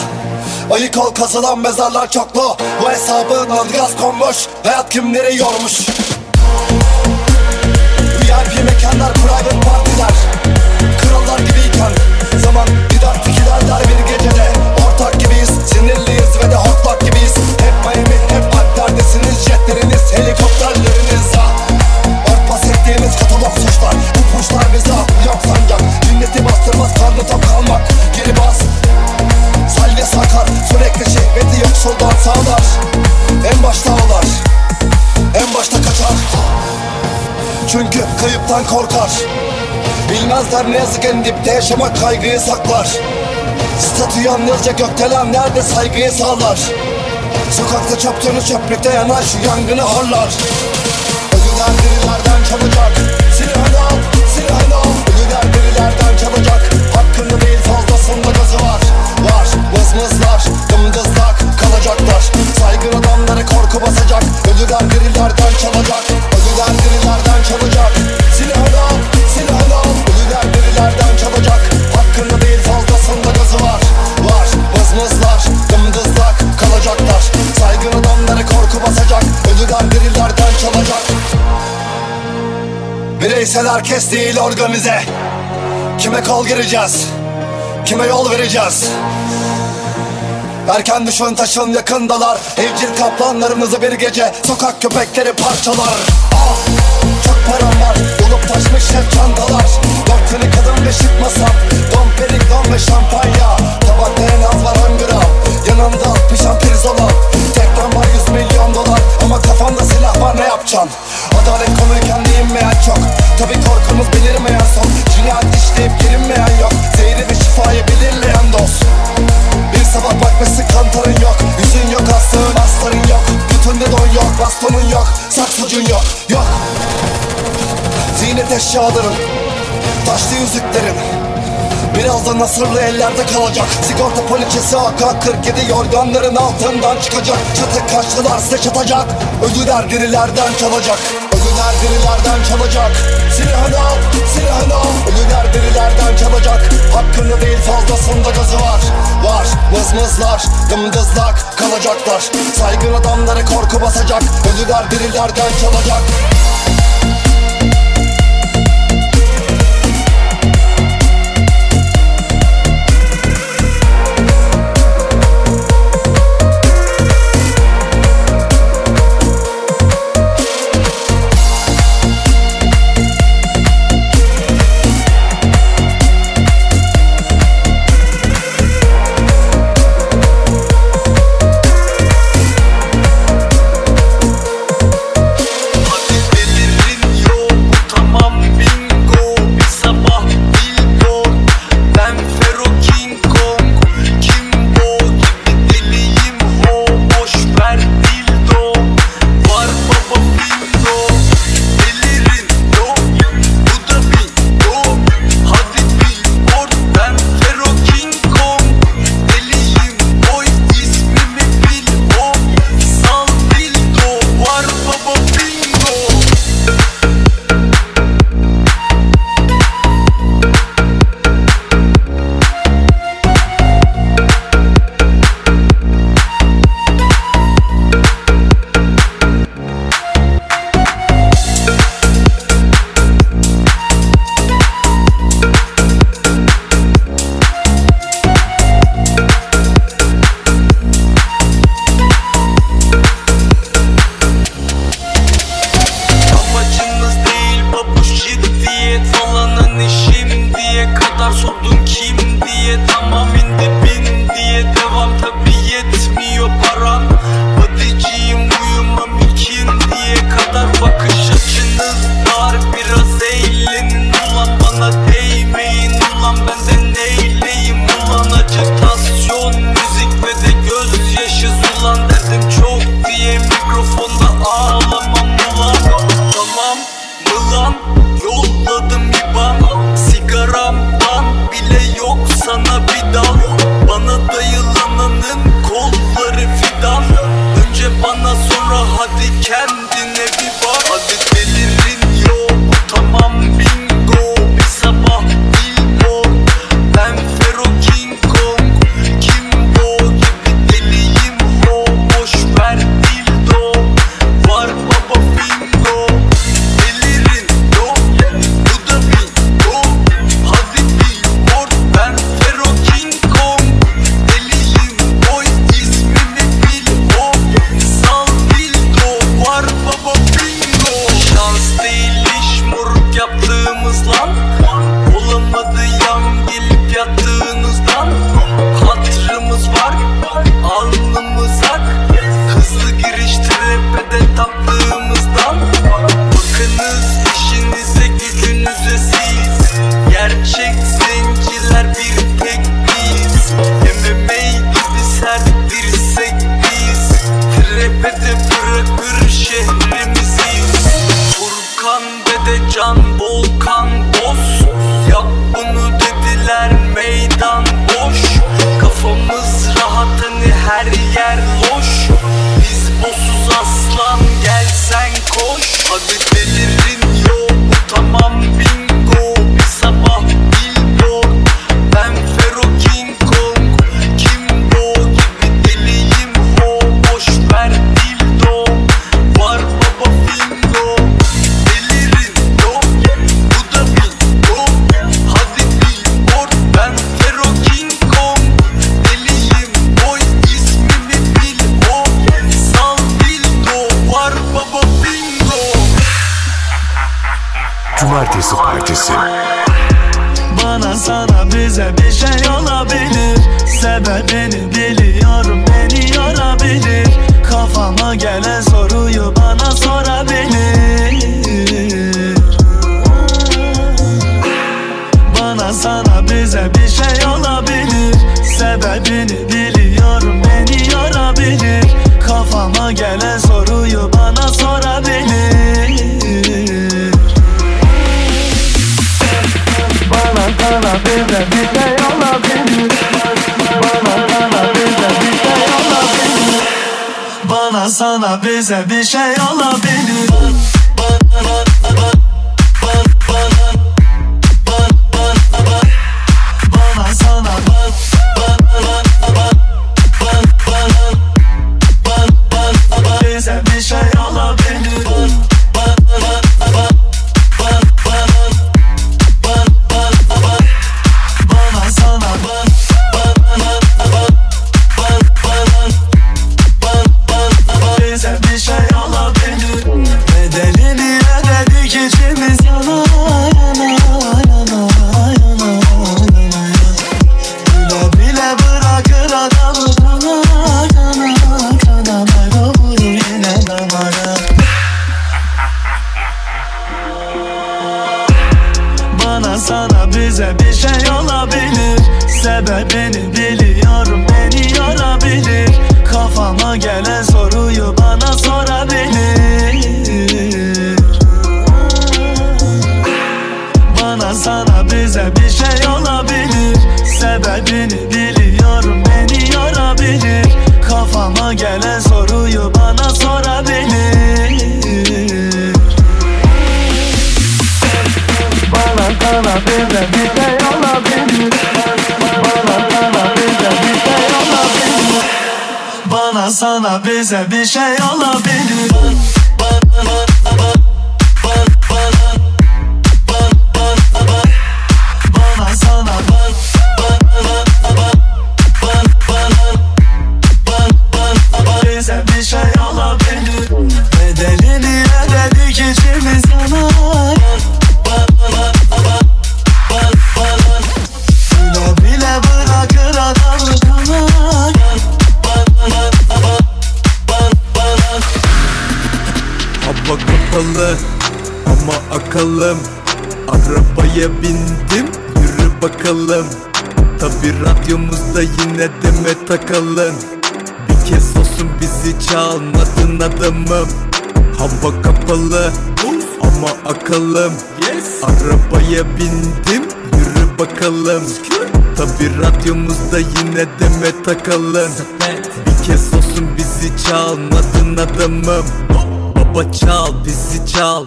U: Ayık ol kazılan mezarlar çoklu. Bu hesabın adı konmuş. Hayat kimleri yormuş? VIP mekanlar private partiler. Krallar gibiyken Zaman gider ilerler bir Jetleriniz helikopterleriniz ah Örtbas ettiğimiz katalog suçlar. Bu puşlar bize yok sancak Cinneti karnı top kalmak. Bas. Salve sakar. Sürekli şehveti yoksuldan sağlar. En başta ağlar. En başta kaçar. Çünkü kayıptan korkar. Bilmezler ne yazık en dipte yaşamak kaygıyı saklar. Statü yalnızca gökdelen nerede saygıyı sağlar Sokakta çaptanı çöplükte yanar şu yangını horlar. Ölüler dirilerden çabucak. Silahını al, silahını al. Ölüler dirilerden çabucak. Hakkını bil fazlasında gazı var. Var, vızmızlar, dımdızlak kalacaklar. Saygın adamlara korku basacak. Ölüler dirilerden çalacak. Ölüler dirilerden çalacak Silahını al, silahını al. Ölüler dirilerden çalacak çalacak.
S: Bireysel herkes değil organize. Kime kol gireceğiz? Kime yol vereceğiz? Erken düşün taşın yakındalar. Evcil kaplanlarımızı bir gece Sokak köpekleri parçalar. Ah çok param var. Dolup taşmış hep çantalar. Dört tane kadın beşik masam. Dom perignon ve şampanya. Tabakta en az var 10 gram. Yanımda pişen pirzola ama kafanda silah var ne yapacaksın Adalet konuyken değinmeyen çok. Tabi korkumuz belirmeyen son. Cinayet işleyip girinmeyen yok. Zehri ve şifayı belirleyen dost. Bir sabah bakmışsın kantarın yok. Yüzün yok aslığın astarın yok. Götünde don yok bastonun yok. Saksıcın yok yok. Ziynet eşyaların Taşlı yüzüklerin Birazdan nasırlı ellerde kalacak. Sigorta poliçesi AK-47 yorganların altından çıkacak. Çatı kaçtılar size çatacak. Ölüler dirilerden çalacak. Ölüler dirilerden çalacak. Silahını al, silahını al. Ölüler dirilerden çalacak. Hakkında değil fazlasında gazı var. Var, mızmızlar, dımdızlak kalacaklar. Saygın adamları korku basacak. Ölüler dirilerden çalacak
V: bize bir şey olabilir
S: deme takalım Bir kez olsun bizi çalmadın adamım. Baba çal bizi çal.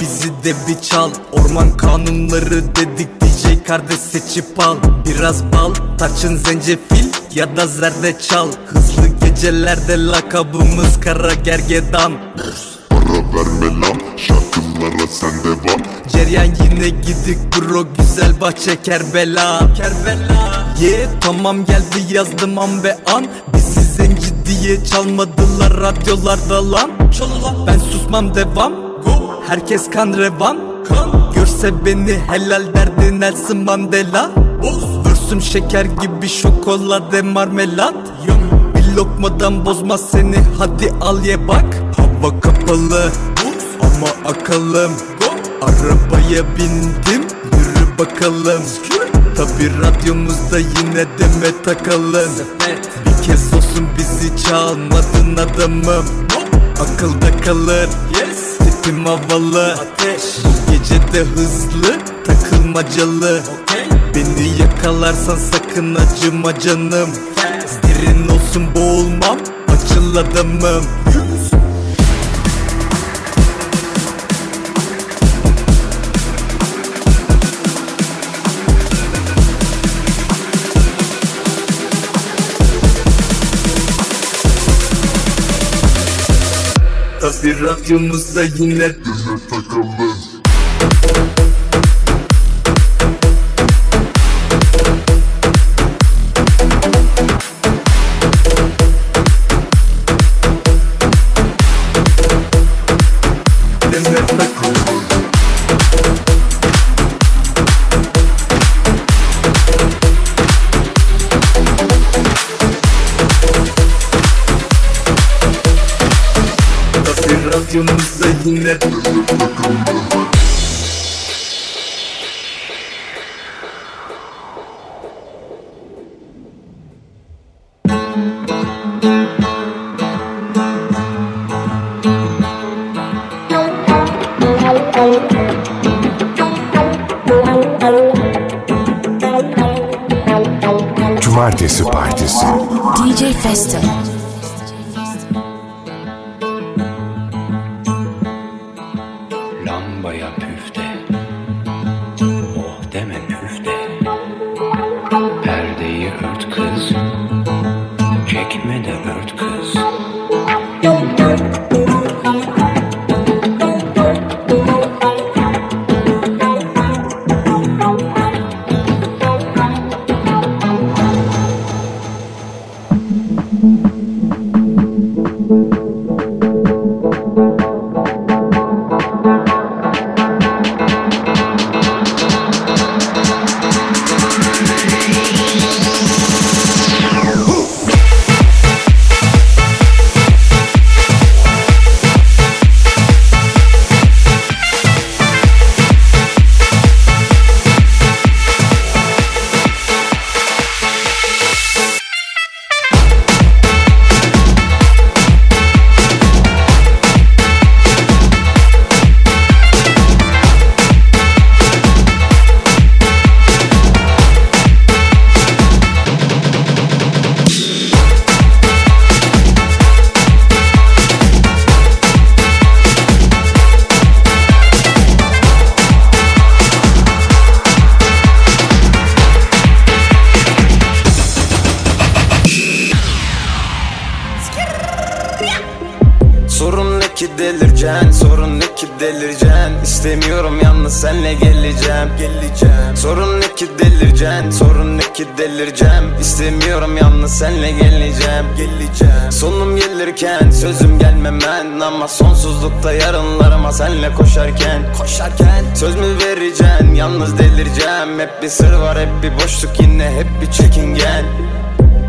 S: Bizi de bir çal. Orman kanunları dedik DJ kardeş seçip al. Biraz bal tarçın zencefil ya da zerdeçal Hızlı gecelerde lakabımız kara gergedan.
N: Para verme lan şarkılara sen devam
S: Ceryan yine gidik bro güzel bahçe Kerbela. Kerbela Ye tamam geldi yazdım an ve an. Bizi zenci diye çalmadılar radyolarda lan. Ben susmam devam. Herkes kan revan. Görse beni helal derdi Nelson Mandela. Vürsüm şeker gibi şokolade marmelat. Bir lokmadan bozmaz seni hadi al ye bak. Hava kapalı. Ama akalım. Arabaya bindim yürü bakalım Tabi radyomuzda yine deme takalım. Bir kez olsun bizi çalmadın adamım. Akılda kalır. Tipim havalı. Bu gece de hızlı takılmacalı. Beni yakalarsan sakın acıma canım. Derin olsun boğulmam açıl adamım Tabi radyomuzda yine deme takalım
W: senle koşarken Koşarken Söz mü vereceksin yalnız delireceğim. Hep bir sır var hep bir boşluk yine hep bir çekingen.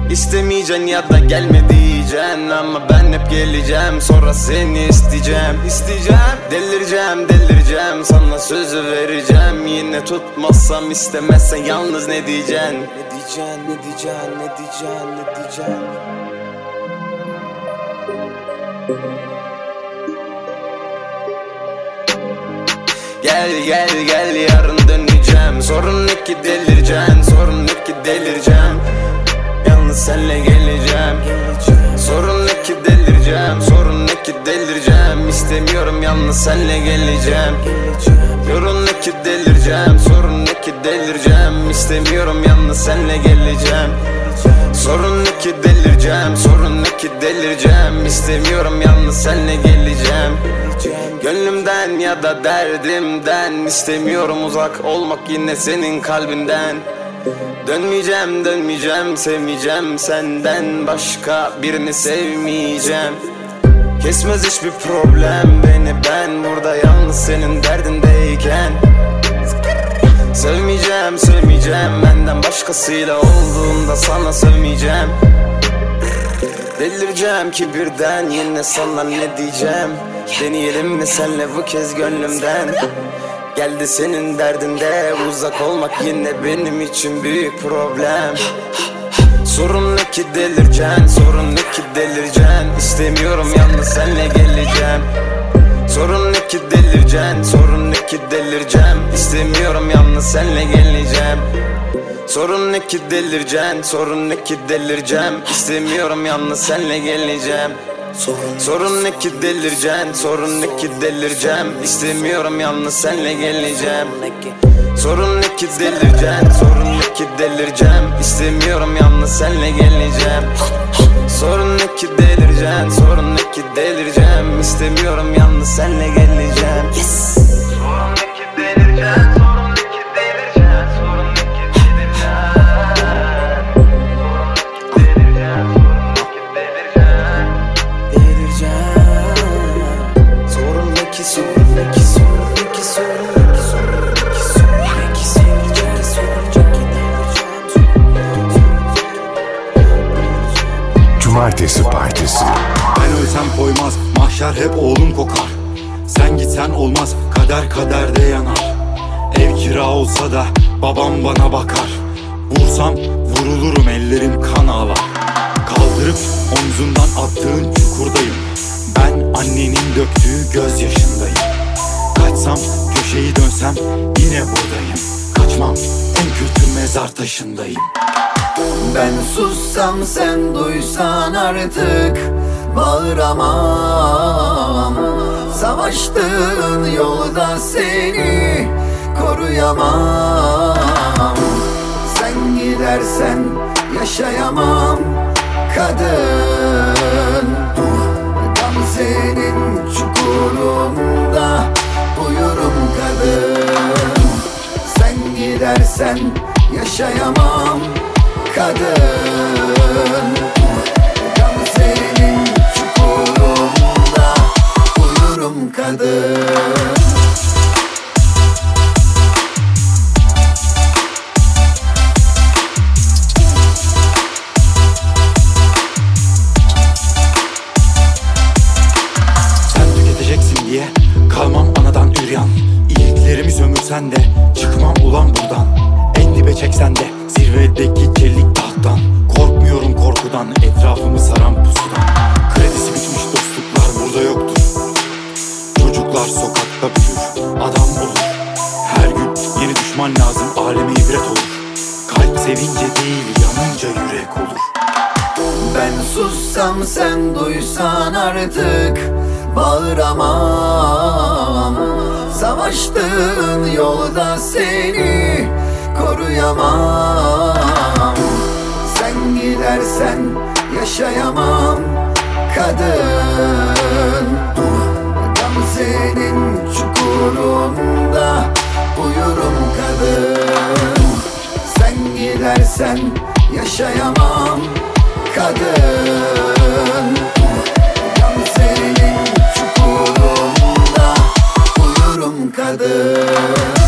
W: İstemeyeceksin ya da gelme diyeceksin Ama ben hep geleceğim. Sonra seni isteyeceğim. İsteyeceğim. Delireceğim delireceğim. Sana sözü vereceğim. Yine tutmazsam istemezsen yalnız ne diyeceksin? Ne diyeceksin ne diyeceksin ne diyeceksin ne diyeceksin Gel gel gel yarın döneceğim. Sorun ne ki delireceksin Sorun ne ki delireceğim. Yalnız senle geleceğim. Sorun ne ki delireceğim Sorun ne ki delireceğim. İstemiyorum yalnız senle geleceğim. Sorun ne ki delireceğim Sorun ne ki delireceğim. İstemiyorum yalnız senle geleceğim. Sorun ne ki delireceğim Sorun ne ki delireceğim. İstemiyorum yalnız senle geleceğim Gönlümden ya da derdimden istemiyorum uzak olmak yine senin kalbinden. Dönmeyeceğim dönmeyeceğim sevmeyeceğim senden başka birini sevmeyeceğim. Kesmez hiçbir problem beni ben burada yalnız senin derdindeyken. Sevmeyeceğim sevmeyeceğim benden başkasıyla olduğunda sana sevmeyeceğim. Delireceğim ki birden yine sana ne diyeceğim Deneyelim mi senle bu kez gönlümden? Geldi senin derdinde uzak olmak yine benim için büyük problem. Sorun ne ki delireceksin Sorun ne ki delireceksin İstemiyorum yalnız senle geleceğim. Sorun ne ki delireceksin Sorun ne ki delireceğim? İstemiyorum yalnız senle geleceğim. Sorun ne ki delireceksin Sorun ne ki delireceğim? İstemiyorum yalnız senle geleceğim Sorun, sorun ne ki delireceksin Sorun ne ki delireceğim. İstemiyorum yalnız senle geleceğim. Sorun ne ki delireceksin Sorun ne ki delireceğim. İstemiyorum yalnız senle geleceğim. Sorun ne ki delireceksin Sorun ne ki delireceğim. İstemiyorum yalnız senle geleceğim. Sorun ne ki delireceksin
X: ölsem koymaz. Mahşer hep oğlum kokar. Sen kaderde yanar. Ev kira olsa da babam bana bakar. Vursam vurulurum ellerim kan ağlar. Kaldırıp omzundan attığın çukurdayım. Ben annenin döktüğü gözyaşındayım. Kaçsam köşeyi dönsem yine buradayım. Kaçmam en kötü mezar taşındayım.
J: Ben sussam sen duysan artık Bağıramam. Savaştığın yolda seni koruyamam. Sen gidersen yaşayamam kadın. Gamze'nin çukurunda uyurum kadın. Sen gidersen yaşayamam kadın uyurum kadın.
X: Sen tüketeceksin diye kalmam anadan üryan. İyiliklerimi sömürsen de çıkmam ulan buradan. En dibe çeksen de zirvedeki çelik
J: sen duysan artık. Bağıramam Savaştığın yolda seni koruyamam. Sen gidersen yaşayamam kadın. Gamze'nin çukurunda uyurum kadın. Sen gidersen yaşayamam kadın. Gamze'nin çukurunda uyurum kadın